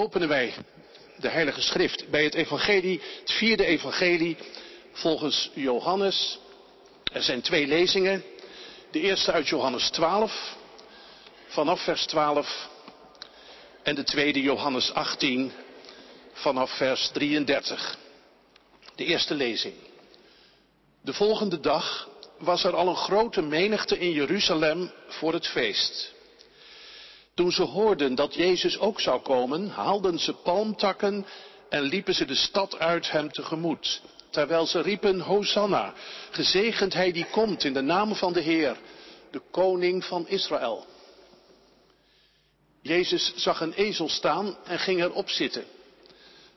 openen wij de Heilige Schrift bij het Evangelie, het vierde Evangelie volgens Johannes. Er zijn twee lezingen. De eerste uit Johannes 12, vanaf vers 12. En de tweede Johannes 18, vanaf vers 33. De eerste lezing. De volgende dag was er al een grote menigte in Jeruzalem voor het feest. Toen ze hoorden dat Jezus ook zou komen, haalden ze palmtakken en liepen ze de stad uit hem tegemoet. Terwijl ze riepen, Hosanna, gezegend hij die komt in de naam van de Heer, de koning van Israël. Jezus zag een ezel staan en ging erop zitten.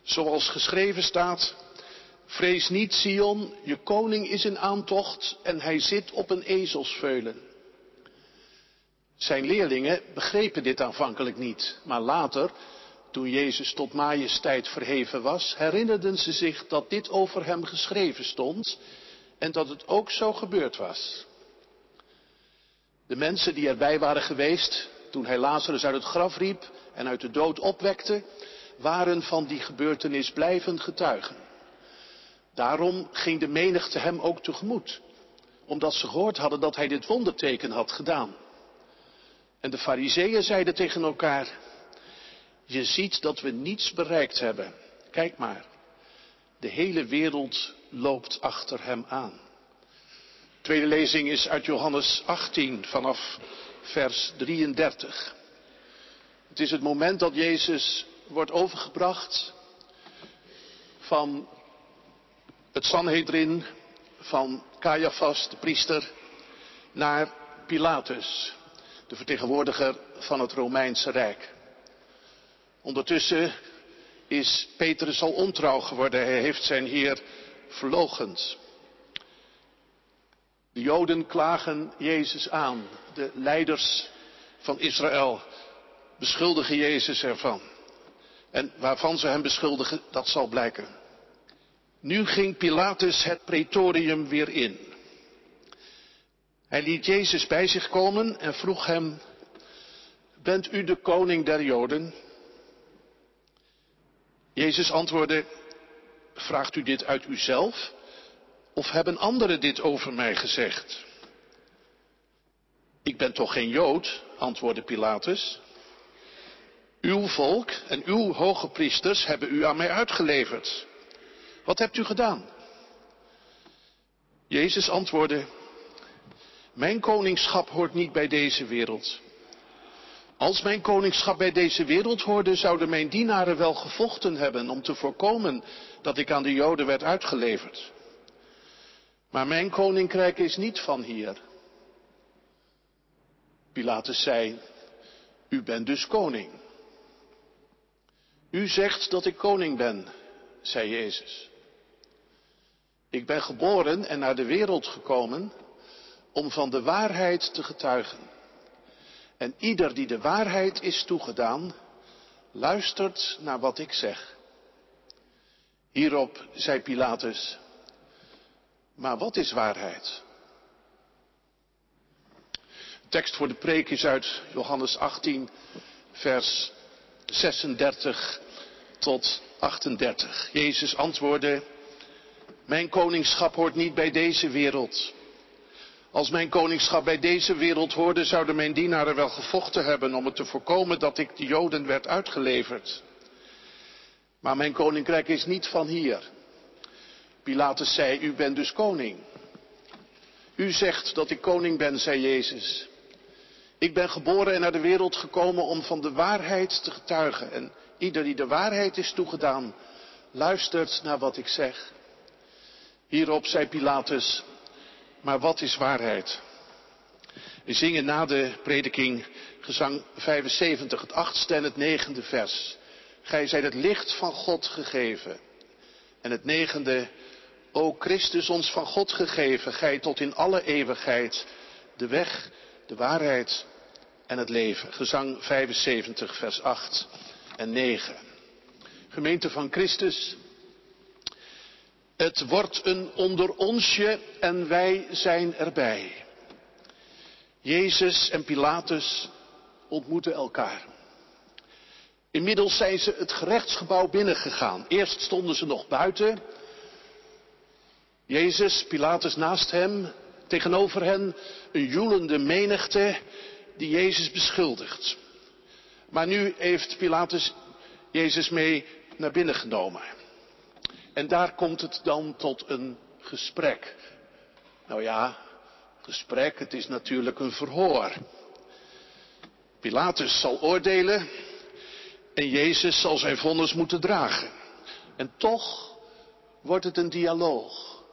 Zoals geschreven staat, vrees niet Sion, je koning is in aantocht en hij zit op een ezelsveulen. Zijn leerlingen begrepen dit aanvankelijk niet, maar later, toen Jezus tot majesteit verheven was, herinnerden ze zich dat dit over hem geschreven stond en dat het ook zo gebeurd was. De mensen die erbij waren geweest toen hij Lazarus uit het graf riep en uit de dood opwekte, waren van die gebeurtenis blijvend getuigen. Daarom ging de menigte hem ook tegemoet, omdat ze gehoord hadden dat hij dit wonderteken had gedaan. En de fariseeën zeiden tegen elkaar, je ziet dat we niets bereikt hebben. Kijk maar, de hele wereld loopt achter hem aan. De tweede lezing is uit Johannes 18 vanaf vers 33. Het is het moment dat Jezus wordt overgebracht van het Sanhedrin, van Caiaphas, de priester, naar Pilatus, de vertegenwoordiger van het Romeinse Rijk. Ondertussen is Petrus al ontrouw geworden. Hij heeft zijn Heer verlogend. De Joden klagen Jezus aan. De leiders van Israël beschuldigen Jezus ervan. En waarvan ze hem beschuldigen, dat zal blijken. Nu ging Pilatus het pretorium weer in. Hij liet Jezus bij zich komen en vroeg hem, bent u de koning der Joden? Jezus antwoordde, vraagt u dit uit uzelf of hebben anderen dit over mij gezegd? Ik ben toch geen Jood, antwoordde Pilatus. Uw volk en uw hoge priesters hebben u aan mij uitgeleverd. Wat hebt u gedaan? Jezus antwoordde, mijn koningschap hoort niet bij deze wereld. Als mijn koningschap bij deze wereld hoorde, zouden mijn dienaren wel gevochten hebben om te voorkomen dat ik aan de Joden werd uitgeleverd. Maar mijn koninkrijk is niet van hier. Pilatus zei, u bent dus koning. U zegt dat ik koning ben, zei Jezus. Ik ben geboren en naar de wereld gekomen om van de waarheid te getuigen. En ieder die de waarheid is toegedaan, luistert naar wat ik zeg. Hierop zei Pilatus, maar wat is waarheid? De tekst voor de preek is uit Johannes 18, vers 36 tot 38. Jezus antwoordde, mijn koningschap hoort niet bij deze wereld. Als mijn koningschap bij deze wereld hoorde, zouden mijn dienaren wel gevochten hebben om het te voorkomen dat ik de Joden werd uitgeleverd. Maar mijn koninkrijk is niet van hier. Pilatus zei, u bent dus koning. U zegt dat ik koning ben, zei Jezus. Ik ben geboren en naar de wereld gekomen om van de waarheid te getuigen. En ieder die de waarheid is toegedaan, luistert naar wat ik zeg. Hierop zei Pilatus, maar wat is waarheid? We zingen na de prediking gezang 75, het achtste en het negende vers. Gij zijt het licht van God gegeven. En het negende, o Christus ons van God gegeven, gij tot in alle eeuwigheid de weg, de waarheid en het leven. Gezang 75, vers 8 en 9. Gemeente van Christus, het wordt een onder onsje en wij zijn erbij. Jezus en Pilatus ontmoeten elkaar. Inmiddels zijn ze het gerechtsgebouw binnengegaan. Eerst stonden ze nog buiten. Jezus, Pilatus naast hem, tegenover hen een joelende menigte die Jezus beschuldigt. Maar nu heeft Pilatus Jezus mee naar binnen genomen. En daar komt het dan tot een gesprek. Nou ja, gesprek, het is natuurlijk een verhoor. Pilatus zal oordelen en Jezus zal zijn vonnis moeten dragen. En toch wordt het een dialoog.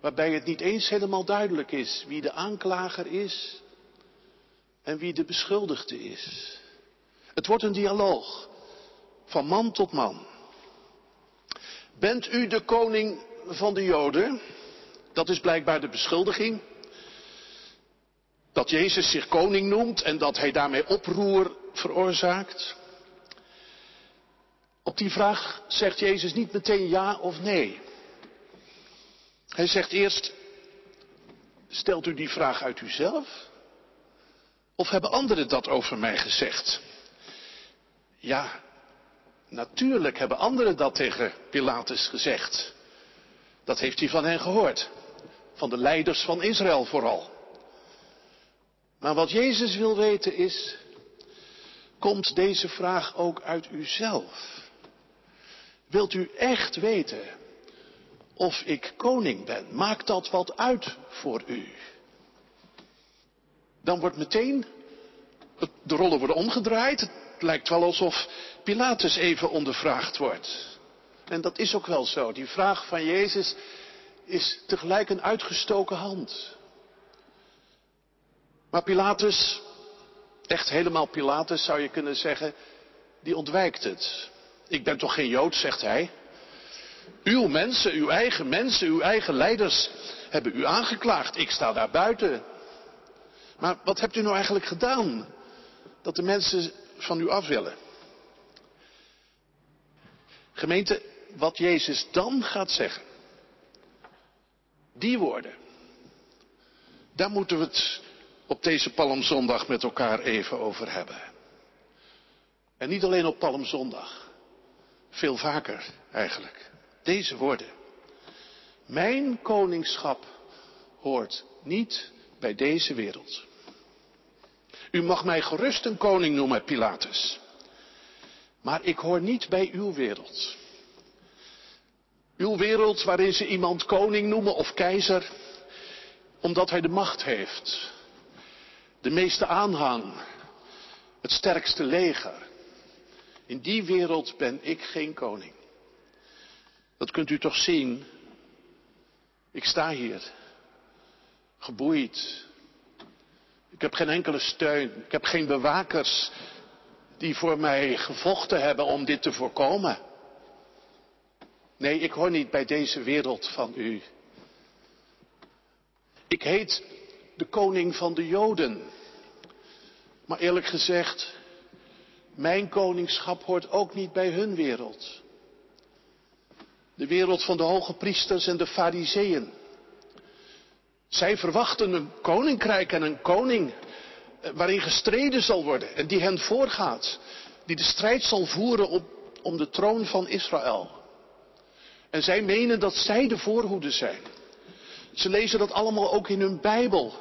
Waarbij het niet eens helemaal duidelijk is wie de aanklager is en wie de beschuldigde is. Het wordt een dialoog van man tot man. Bent u de koning van de Joden? Dat is blijkbaar de beschuldiging. Dat Jezus zich koning noemt en dat hij daarmee oproer veroorzaakt. Op die vraag zegt Jezus niet meteen ja of nee. Hij zegt eerst, stelt u die vraag uit uzelf? Of hebben anderen dat over mij gezegd? Ja, natuurlijk hebben anderen dat tegen Pilatus gezegd. Dat heeft hij van hen gehoord. Van de leiders van Israël vooral. Maar wat Jezus wil weten is, komt deze vraag ook uit uzelf? Wilt u echt weten of ik koning ben? Maakt dat wat uit voor u? Dan wordt meteen de rollen worden omgedraaid. Het lijkt wel alsof Pilatus even ondervraagd wordt. En dat is ook wel zo. Die vraag van Jezus is tegelijk een uitgestoken hand. Maar Pilatus, echt helemaal Pilatus zou je kunnen zeggen, die ontwijkt het. Ik ben toch geen Jood, zegt hij. Uw mensen, uw eigen mensen, uw eigen leiders hebben u aangeklaagd. Ik sta daar buiten. Maar wat hebt u nou eigenlijk gedaan dat de mensen van u af willen? Gemeente, wat Jezus dan gaat zeggen, die woorden, daar moeten we het op deze Palmzondag met elkaar even over hebben. En niet alleen op Palmzondag, veel vaker eigenlijk. Deze woorden. Mijn koningschap hoort niet bij deze wereld. U mag mij gerust een koning noemen, Pilatus. Maar ik hoor niet bij uw wereld. Uw wereld waarin ze iemand koning noemen of keizer, omdat hij de macht heeft, de meeste aanhang, het sterkste leger. In die wereld ben ik geen koning. Dat kunt u toch zien. Ik sta hier, geboeid. Ik heb geen enkele steun. Ik heb geen bewakers die voor mij gevochten hebben om dit te voorkomen. Nee, ik hoor niet bij deze wereld van u. Ik heet de koning van de Joden. Maar eerlijk gezegd, mijn koningschap hoort ook niet bij hun wereld. De wereld van de hoge priesters en de fariseeën. Zij verwachten een koninkrijk en een koning eh, waarin gestreden zal worden en die hen voorgaat. Die de strijd zal voeren op, om de troon van Israël. En zij menen dat zij de voorhoede zijn. Ze lezen dat allemaal ook in hun Bijbel.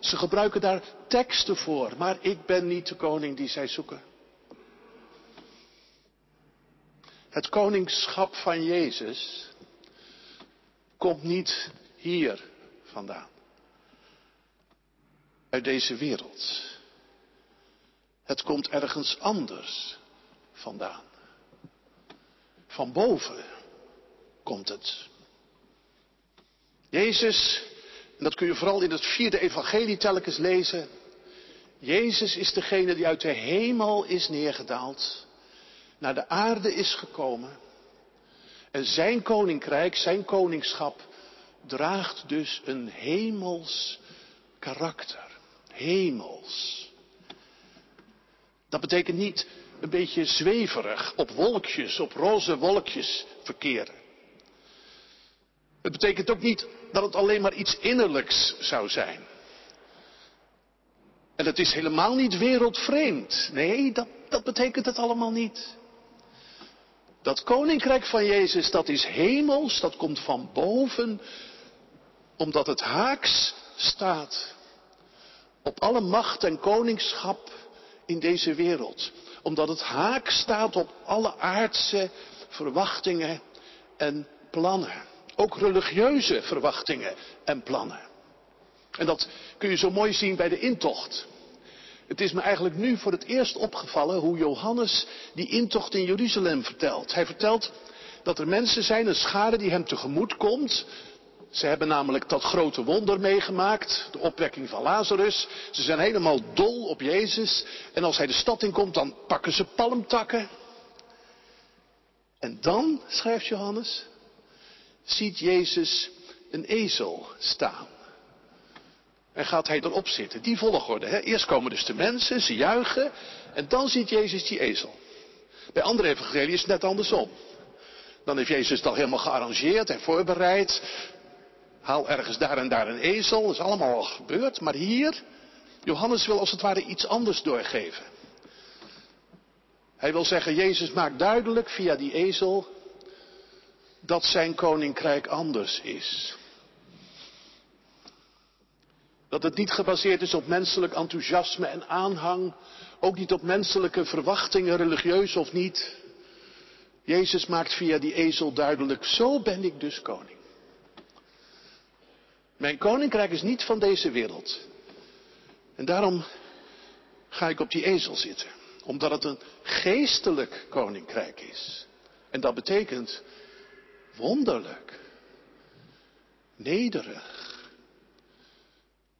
Ze gebruiken daar teksten voor, maar ik ben niet de koning die zij zoeken. Het koningschap van Jezus komt niet hier vandaan. Uit deze wereld. Het komt ergens anders vandaan. Van boven komt het. Jezus, en dat kun je vooral in het vierde evangelie telkens lezen. Jezus is degene die uit de hemel is neergedaald, naar de aarde is gekomen. En zijn koninkrijk, zijn koningschap, draagt dus een hemels karakter. Hemels. Dat betekent niet een beetje zweverig op wolkjes, op roze wolkjes verkeren. Het betekent ook niet dat het alleen maar iets innerlijks zou zijn. En het is helemaal niet wereldvreemd. Nee, dat, dat betekent het allemaal niet. Dat koninkrijk van Jezus, dat is hemels, dat komt van boven, omdat het haaks staat op alle macht en koningschap in deze wereld. Omdat het haak staat op alle aardse verwachtingen en plannen. Ook religieuze verwachtingen en plannen. En dat kun je zo mooi zien bij de intocht. Het is me eigenlijk nu voor het eerst opgevallen hoe Johannes die intocht in Jeruzalem vertelt. Hij vertelt dat er mensen zijn, een schade die hem tegemoet komt. Ze hebben namelijk dat grote wonder meegemaakt, de opwekking van Lazarus. Ze zijn helemaal dol op Jezus. En als hij de stad inkomt, dan pakken ze palmtakken. En dan, schrijft Johannes, ziet Jezus een ezel staan. En gaat hij erop zitten. Die volgorde. Hè? Eerst komen dus de mensen, ze juichen. En dan ziet Jezus die ezel. Bij andere evangelie is het net andersom. Dan heeft Jezus het al helemaal gearrangeerd en voorbereid. Haal ergens daar en daar een ezel. Dat is allemaal al gebeurd. Maar hier, Johannes wil als het ware iets anders doorgeven. Hij wil zeggen, Jezus maakt duidelijk via die ezel dat zijn koninkrijk anders is. Dat het niet gebaseerd is op menselijk enthousiasme en aanhang, ook niet op menselijke verwachtingen, religieus of niet. Jezus maakt via die ezel duidelijk, zo ben ik dus koning. Mijn koninkrijk is niet van deze wereld. En daarom ga ik op die ezel zitten. Omdat het een geestelijk koninkrijk is. En dat betekent wonderlijk. Nederig.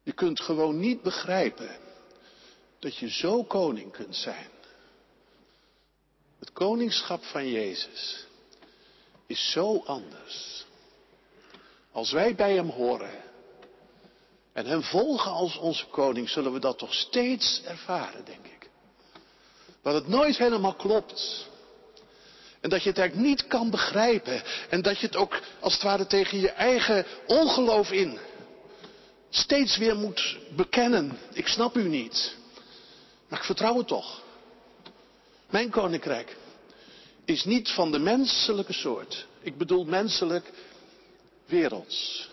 Je kunt gewoon niet begrijpen dat je zo koning kunt zijn. Het koningschap van Jezus is zo anders. Als wij bij Hem horen en Hem volgen als onze koning, zullen we dat toch steeds ervaren, denk ik. Dat het nooit helemaal klopt. En dat je het eigenlijk niet kan begrijpen. En dat je het ook als het ware tegen je eigen ongeloof in steeds weer moet bekennen. Ik snap u niet. Maar ik vertrouw het toch. Mijn koninkrijk is niet van de menselijke soort. Ik bedoel menselijk werelds.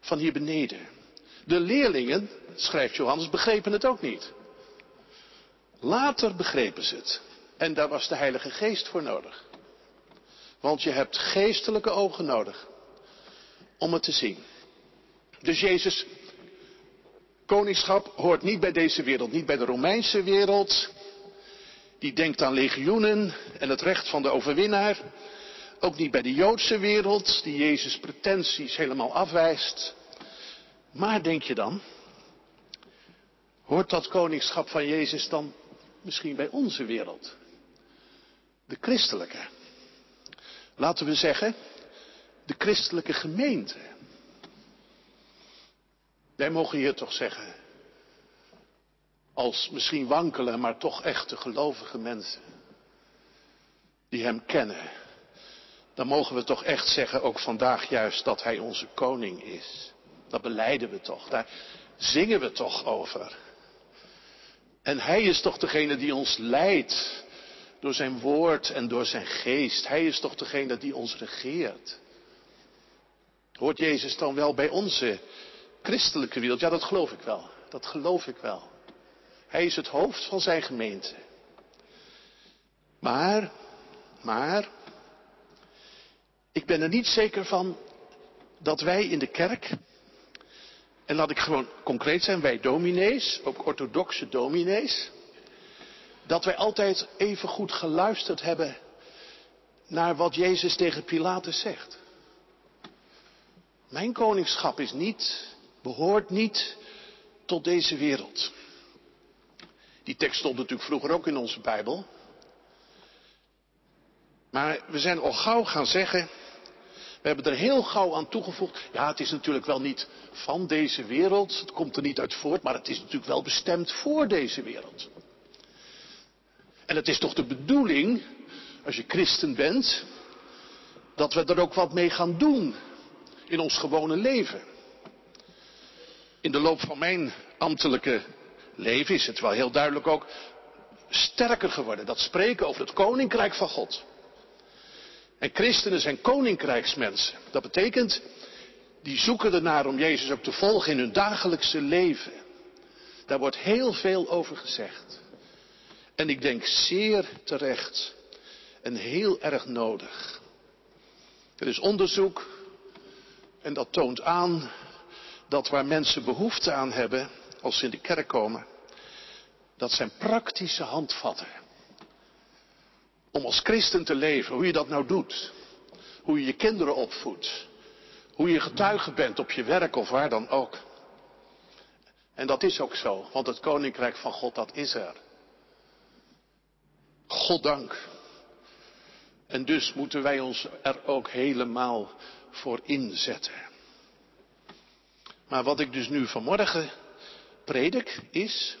Van hier beneden. De leerlingen, schrijft Johannes, begrepen het ook niet. Later begrepen ze het. En daar was de Heilige Geest voor nodig. Want je hebt geestelijke ogen nodig om het te zien. Dus Jezus, koningschap hoort niet bij deze wereld, niet bij de Romeinse wereld. Die denkt aan legioenen en het recht van de overwinnaar. Ook niet bij de Joodse wereld, die Jezus pretenties helemaal afwijst. Maar denk je dan, hoort dat koningschap van Jezus dan misschien bij onze wereld? De christelijke. Laten we zeggen, de christelijke gemeente. Wij mogen hier toch zeggen, als misschien wankele, maar toch echte gelovige mensen, die Hem kennen, dan mogen we toch echt zeggen, ook vandaag juist, dat Hij onze koning is. Dat beleiden we toch, daar zingen we toch over. En Hij is toch degene die ons leidt door Zijn woord en door Zijn geest. Hij is toch degene die ons regeert. Hoort Jezus dan wel bij onze christelijke wereld? Ja, dat geloof ik wel. Dat geloof ik wel. Hij is het hoofd van zijn gemeente. Maar, maar, ik ben er niet zeker van dat wij in de kerk, en laat ik gewoon concreet zijn, wij dominees, ook orthodoxe dominees, dat wij altijd even goed geluisterd hebben naar wat Jezus tegen Pilatus zegt. Mijn koningschap is niet, behoort niet tot deze wereld. Die tekst stond natuurlijk vroeger ook in onze Bijbel. Maar we zijn al gauw gaan zeggen, we hebben er heel gauw aan toegevoegd, ja het is natuurlijk wel niet van deze wereld, het komt er niet uit voort, maar het is natuurlijk wel bestemd voor deze wereld. En het is toch de bedoeling, als je christen bent, dat we er ook wat mee gaan doen in ons gewone leven. In de loop van mijn ambtelijke leven is het wel heel duidelijk ook sterker geworden. Dat spreken over het koninkrijk van God. En christenen zijn koninkrijksmensen. Dat betekent, die zoeken ernaar om Jezus ook te volgen in hun dagelijkse leven. Daar wordt heel veel over gezegd. En ik denk zeer terecht en heel erg nodig. Er is onderzoek en dat toont aan dat waar mensen behoefte aan hebben als ze in de kerk komen, dat zijn praktische handvatten. Om als christen te leven, hoe je dat nou doet. Hoe je je kinderen opvoedt. Hoe je getuige bent op je werk of waar dan ook. En dat is ook zo, want het koninkrijk van God, dat is er. God dank. En dus moeten wij ons er ook helemaal voor inzetten. Maar wat ik dus nu vanmorgen predik is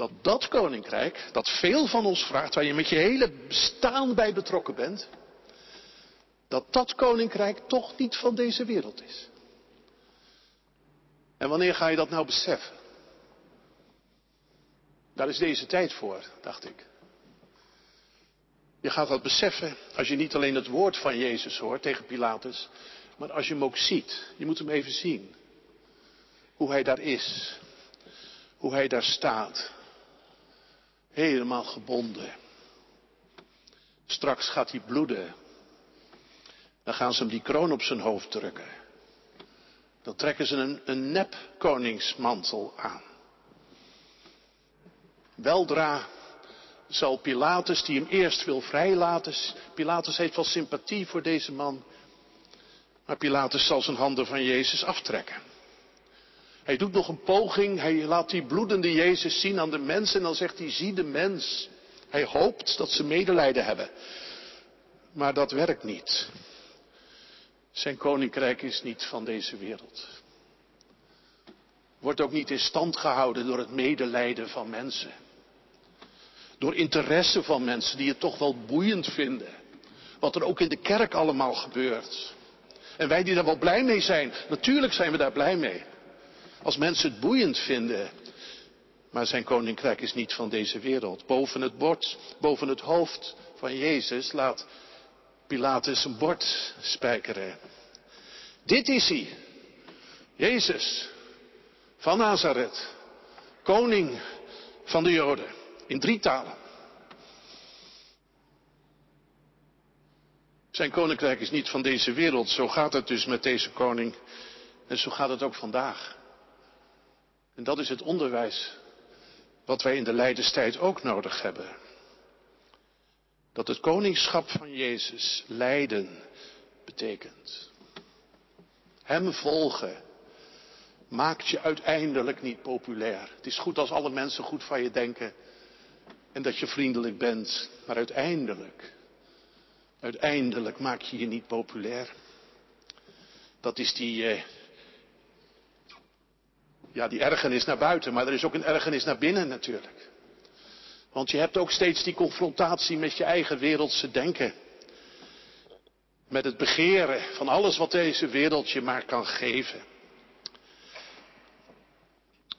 dat dat koninkrijk, dat veel van ons vraagt, waar je met je hele bestaan bij betrokken bent, dat dat koninkrijk toch niet van deze wereld is. En wanneer ga je dat nou beseffen? Daar is deze tijd voor, dacht ik. Je gaat dat beseffen als je niet alleen het woord van Jezus hoort tegen Pilatus, maar als je hem ook ziet. Je moet hem even zien. Hoe hij daar is. Hoe hij daar staat. Helemaal gebonden. Straks gaat hij bloeden. Dan gaan ze hem die kroon op zijn hoofd drukken. Dan trekken ze een, een nep koningsmantel aan. Weldra zal Pilatus, die hem eerst wil vrijlaten, Pilatus heeft wel sympathie voor deze man, maar Pilatus zal zijn handen van Jezus aftrekken. Hij doet nog een poging, hij laat die bloedende Jezus zien aan de mensen en dan zegt hij, zie de mens. Hij hoopt dat ze medelijden hebben. Maar dat werkt niet. Zijn koninkrijk is niet van deze wereld. Wordt ook niet in stand gehouden door het medelijden van mensen. Door interesse van mensen die het toch wel boeiend vinden. Wat er ook in de kerk allemaal gebeurt. En wij die daar wel blij mee zijn, natuurlijk zijn we daar blij mee. Als mensen het boeiend vinden. Maar zijn koninkrijk is niet van deze wereld. Boven het bord, boven het hoofd van Jezus laat Pilatus een bord spijkeren. Dit is hij. Jezus van Nazareth. Koning van de Joden. In drie talen. Zijn koninkrijk is niet van deze wereld. Zo gaat het dus met deze koning. En zo gaat het ook vandaag. En dat is het onderwijs wat wij in de lijdenstijd ook nodig hebben. Dat het koningschap van Jezus lijden betekent. Hem volgen maakt je uiteindelijk niet populair. Het is goed als alle mensen goed van je denken en dat je vriendelijk bent, maar uiteindelijk, uiteindelijk maak je je niet populair. Dat is die, eh, ja, die ergernis naar buiten, maar er is ook een ergernis naar binnen natuurlijk. Want je hebt ook steeds die confrontatie met je eigen wereldse denken. Met het begeren van alles wat deze wereld je maar kan geven.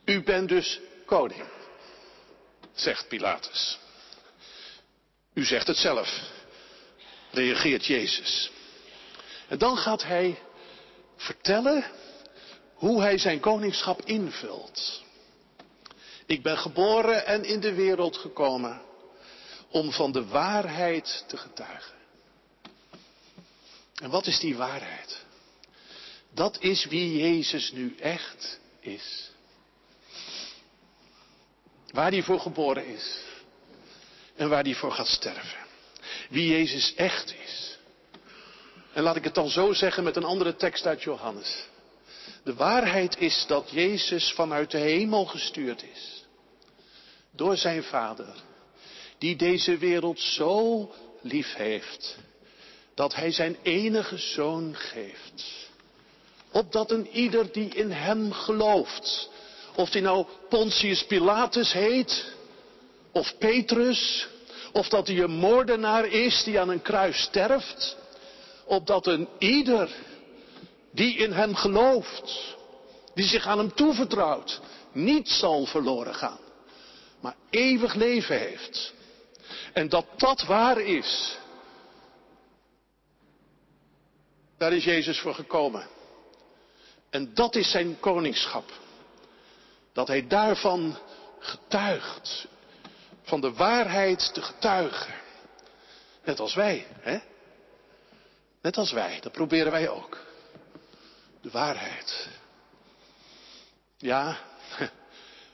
U bent dus koning, zegt Pilatus. U zegt het zelf, reageert Jezus. En dan gaat hij vertellen hoe hij zijn koningschap invult. Ik ben geboren en in de wereld gekomen om van de waarheid te getuigen. En wat is die waarheid? Dat is wie Jezus nu echt is. Waar hij voor geboren is en waar hij voor gaat sterven. Wie Jezus echt is. En laat ik het dan zo zeggen met een andere tekst uit Johannes. De waarheid is dat Jezus vanuit de hemel gestuurd is. Door zijn Vader. Die deze wereld zo lief heeft. Dat hij zijn enige zoon geeft. Opdat een ieder die in hem gelooft. Of die nou Pontius Pilatus heet. Of Petrus. Of dat hij een moordenaar is die aan een kruis sterft. Opdat een ieder die in hem gelooft, die zich aan hem toevertrouwt, niet zal verloren gaan, maar eeuwig leven heeft. En dat dat waar is. Daar is Jezus voor gekomen. En dat is zijn koningschap. Dat hij daarvan getuigt. Van de waarheid te getuigen. Net als wij, hè? Net als wij, dat proberen wij ook. De waarheid. Ja,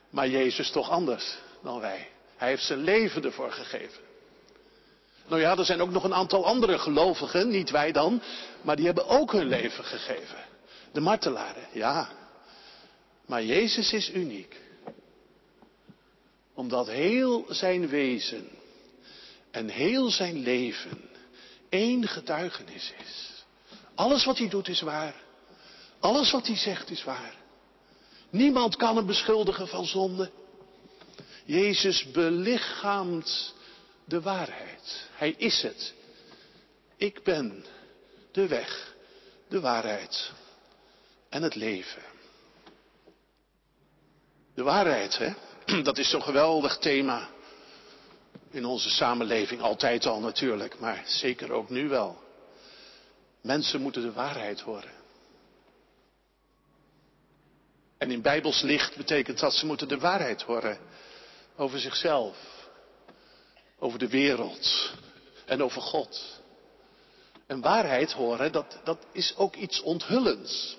maar Jezus toch anders dan wij. Hij heeft zijn leven ervoor gegeven. Nou ja, er zijn ook nog een aantal andere gelovigen, niet wij dan, maar die hebben ook hun leven gegeven. De martelaren, ja. Maar Jezus is uniek. Omdat heel zijn wezen en heel zijn leven één getuigenis is. Alles wat hij doet is waar. Alles wat hij zegt is waar. Niemand kan hem beschuldigen van zonde. Jezus belichaamt de waarheid. Hij is het. Ik ben de weg, de waarheid en het leven. De waarheid, hè? Dat is zo'n geweldig thema in onze samenleving, altijd al natuurlijk, maar zeker ook nu wel. Mensen moeten de waarheid horen. En in Bijbels licht betekent dat ze moeten de waarheid horen over zichzelf, over de wereld en over God. En waarheid horen, dat, dat is ook iets onthullends.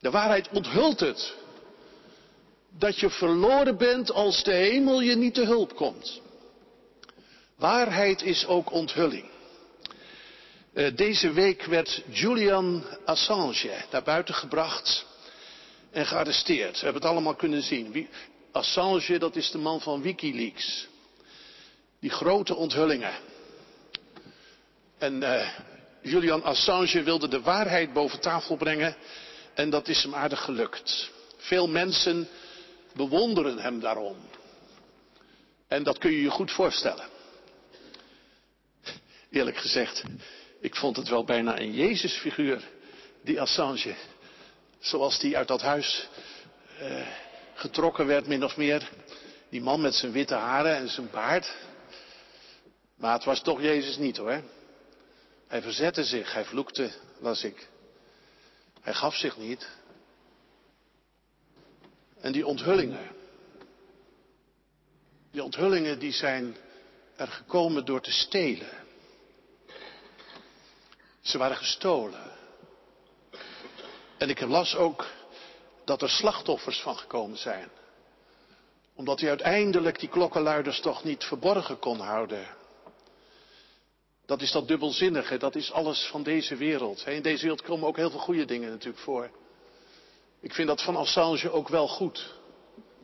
De waarheid onthult het. Dat je verloren bent als de hemel je niet te hulp komt. Waarheid is ook onthulling. Eh, deze week werd Julian Assange naar buiten gebracht en gearresteerd. We hebben het allemaal kunnen zien. Assange, dat is de man van Wikileaks. Die grote onthullingen. En uh, Julian Assange wilde de waarheid boven tafel brengen en dat is hem aardig gelukt. Veel mensen bewonderen hem daarom. En dat kun je je goed voorstellen. Eerlijk gezegd, ik vond het wel bijna een Jezusfiguur, die Assange. Zoals die uit dat huis uh, getrokken werd, min of meer. Die man met zijn witte haren en zijn baard. Maar het was toch Jezus niet hoor. Hij verzette zich, hij vloekte, las ik. Hij gaf zich niet. En die onthullingen. Die onthullingen die zijn er gekomen door te stelen. Ze waren gestolen. En ik las ook dat er slachtoffers van gekomen zijn. Omdat hij uiteindelijk die klokkenluiders toch niet verborgen kon houden. Dat is dat dubbelzinnige, dat is alles van deze wereld. In deze wereld komen ook heel veel goede dingen natuurlijk voor. Ik vind dat van Assange ook wel goed,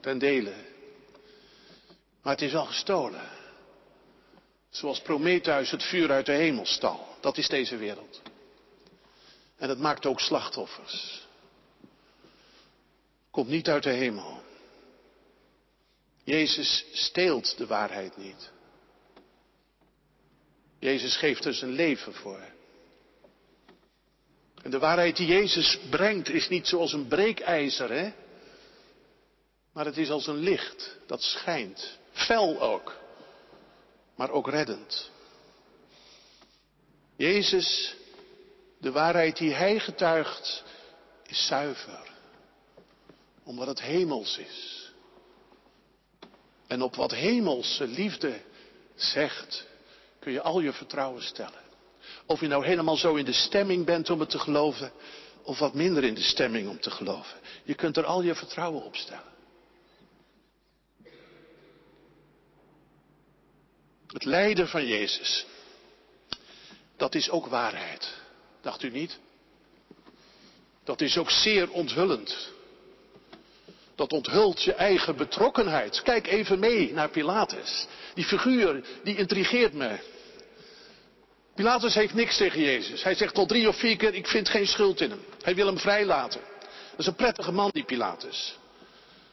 ten dele. Maar het is wel gestolen. Zoals Prometheus het vuur uit de hemel stal. Dat is deze wereld. En het maakt ook slachtoffers. Komt niet uit de hemel. Jezus steelt de waarheid niet. Jezus geeft er zijn leven voor. En de waarheid die Jezus brengt is niet zoals een breekijzer, hè? Maar het is als een licht dat schijnt. Fel ook, maar ook reddend. Jezus, de waarheid die Hij getuigt, is zuiver. Omdat het hemels is. En op wat hemelse liefde zegt, kun je al je vertrouwen stellen. Of je nou helemaal zo in de stemming bent om het te geloven, of wat minder in de stemming om te geloven. Je kunt er al je vertrouwen op stellen. Het lijden van Jezus, dat is ook waarheid. Dacht u niet? Dat is ook zeer onthullend. Dat onthult je eigen betrokkenheid. Kijk even mee naar Pilatus. Die figuur, die intrigeert me. Pilatus heeft niks tegen Jezus. Hij zegt al drie of vier keer, ik vind geen schuld in hem. Hij wil hem vrijlaten. Dat is een prettige man, die Pilatus.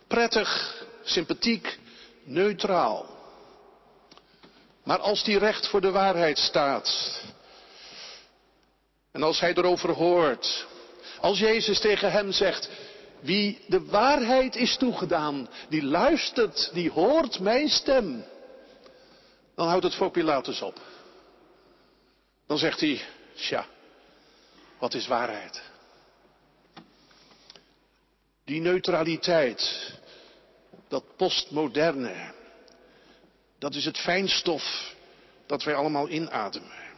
Prettig, sympathiek, neutraal. Maar als die recht voor de waarheid staat. En als hij erover hoort. Als Jezus tegen hem zegt, Wie de waarheid is toegedaan, die luistert, die hoort mijn stem. Dan houdt het voor Pilatus op. Dan zegt hij, tja, wat is waarheid? Die neutraliteit, dat postmoderne, dat is het fijnstof dat wij allemaal inademen.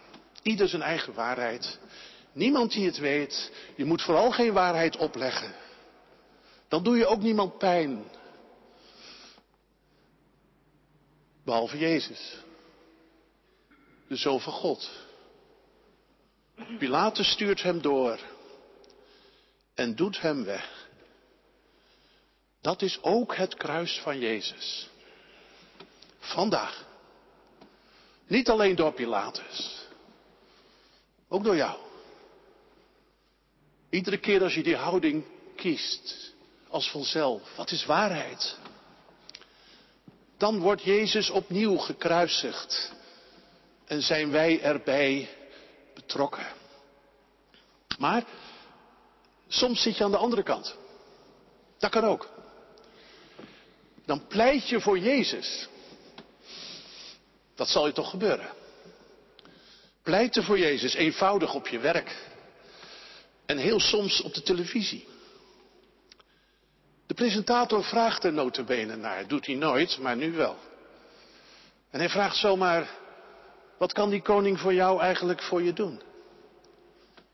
Ieder zijn eigen waarheid. Niemand die het weet. Je moet vooral geen waarheid opleggen. Dan doe je ook niemand pijn. Behalve Jezus. De Zoon van God. Pilatus stuurt hem door en doet hem weg. Dat is ook het kruis van Jezus. Vandaag. Niet alleen door Pilatus. Ook door jou. Iedere keer als je die houding kiest, als vanzelf, wat is waarheid? Dan wordt Jezus opnieuw gekruisigd en zijn wij erbij betrokken. Maar soms zit je aan de andere kant. Dat kan ook. Dan pleit je voor Jezus. Dat zal je toch gebeuren. Pleiten voor Jezus, eenvoudig op je werk. En heel soms op de televisie. De presentator vraagt er notabene naar. Doet hij nooit, maar nu wel. En hij vraagt zomaar, wat kan die koning voor jou eigenlijk voor je doen?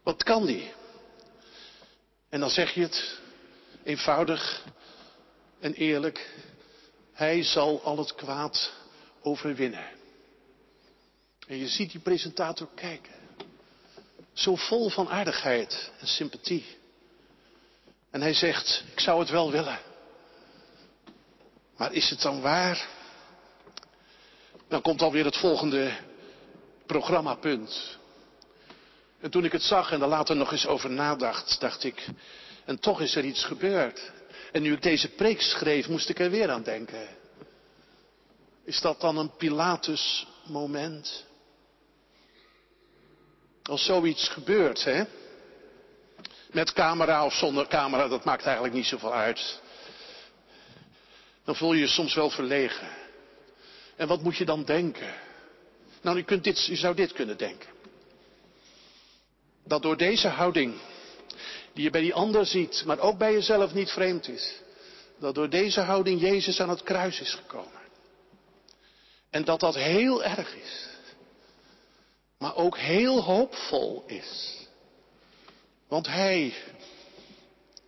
Wat kan die? En dan zeg je het eenvoudig en eerlijk. Hij zal al het kwaad overwinnen. En je ziet die presentator kijken. Zo vol van aardigheid en sympathie. En hij zegt, ik zou het wel willen. Maar is het dan waar? Dan komt alweer het volgende programmapunt. En toen ik het zag en er later nog eens over nadacht, dacht ik, en toch is er iets gebeurd. En nu ik deze preek schreef, moest ik er weer aan denken. Is dat dan een Pilatus moment? Als zoiets gebeurt, hè? Met camera of zonder camera, dat maakt eigenlijk niet zoveel uit. Dan voel je je soms wel verlegen. En wat moet je dan denken? Nou, je, kunt dit, je zou dit kunnen denken. Dat door deze houding, die je bij die ander ziet, maar ook bij jezelf niet vreemd is, dat door deze houding Jezus aan het kruis is gekomen. En dat dat heel erg is maar ook heel hoopvol is. Want hij,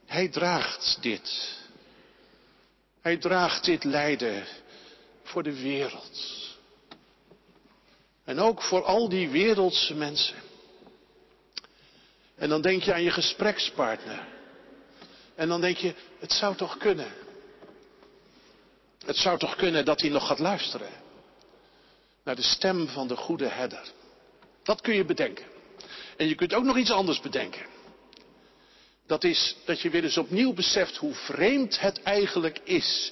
hij draagt dit. Hij draagt dit lijden voor de wereld. En ook voor al die wereldse mensen. En dan denk je aan je gesprekspartner. En dan denk je, het zou toch kunnen. Het zou toch kunnen dat hij nog gaat luisteren. Naar de stem van de goede herder. Dat kun je bedenken. En je kunt ook nog iets anders bedenken. Dat is dat je weer eens opnieuw beseft hoe vreemd het eigenlijk is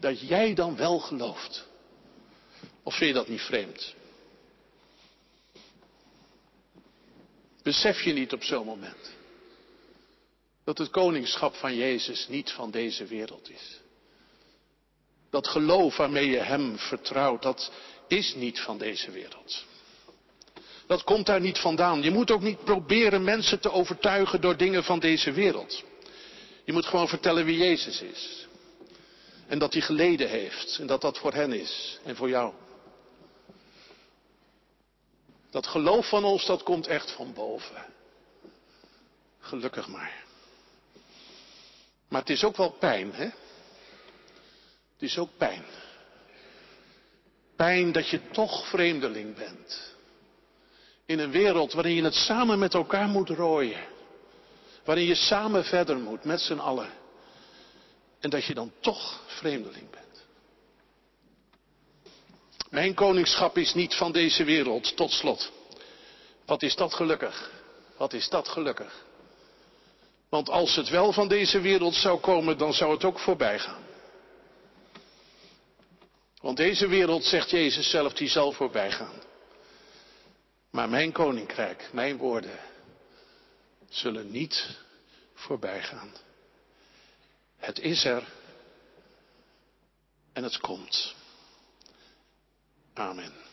dat jij dan wel gelooft. Of vind je dat niet vreemd? Besef je niet op zo'n moment dat het koningschap van Jezus niet van deze wereld is? Dat geloof waarmee je Hem vertrouwt, dat is niet van deze wereld. Dat komt daar niet vandaan. Je moet ook niet proberen mensen te overtuigen door dingen van deze wereld. Je moet gewoon vertellen wie Jezus is. En dat hij geleden heeft. En dat dat voor hen is. En voor jou. Dat geloof van ons, dat komt echt van boven. Gelukkig maar. Maar het is ook wel pijn, hè? Het is ook pijn. Pijn dat je toch vreemdeling bent. In een wereld waarin je het samen met elkaar moet rooien. Waarin je samen verder moet, met z'n allen. En dat je dan toch vreemdeling bent. Mijn koningschap is niet van deze wereld, tot slot. Wat is dat gelukkig? Wat is dat gelukkig? Want als het wel van deze wereld zou komen, dan zou het ook voorbij gaan. Want deze wereld, zegt Jezus zelf, die zal voorbij gaan. Maar mijn koninkrijk, mijn woorden, zullen niet voorbij gaan. Het is er en het komt. Amen.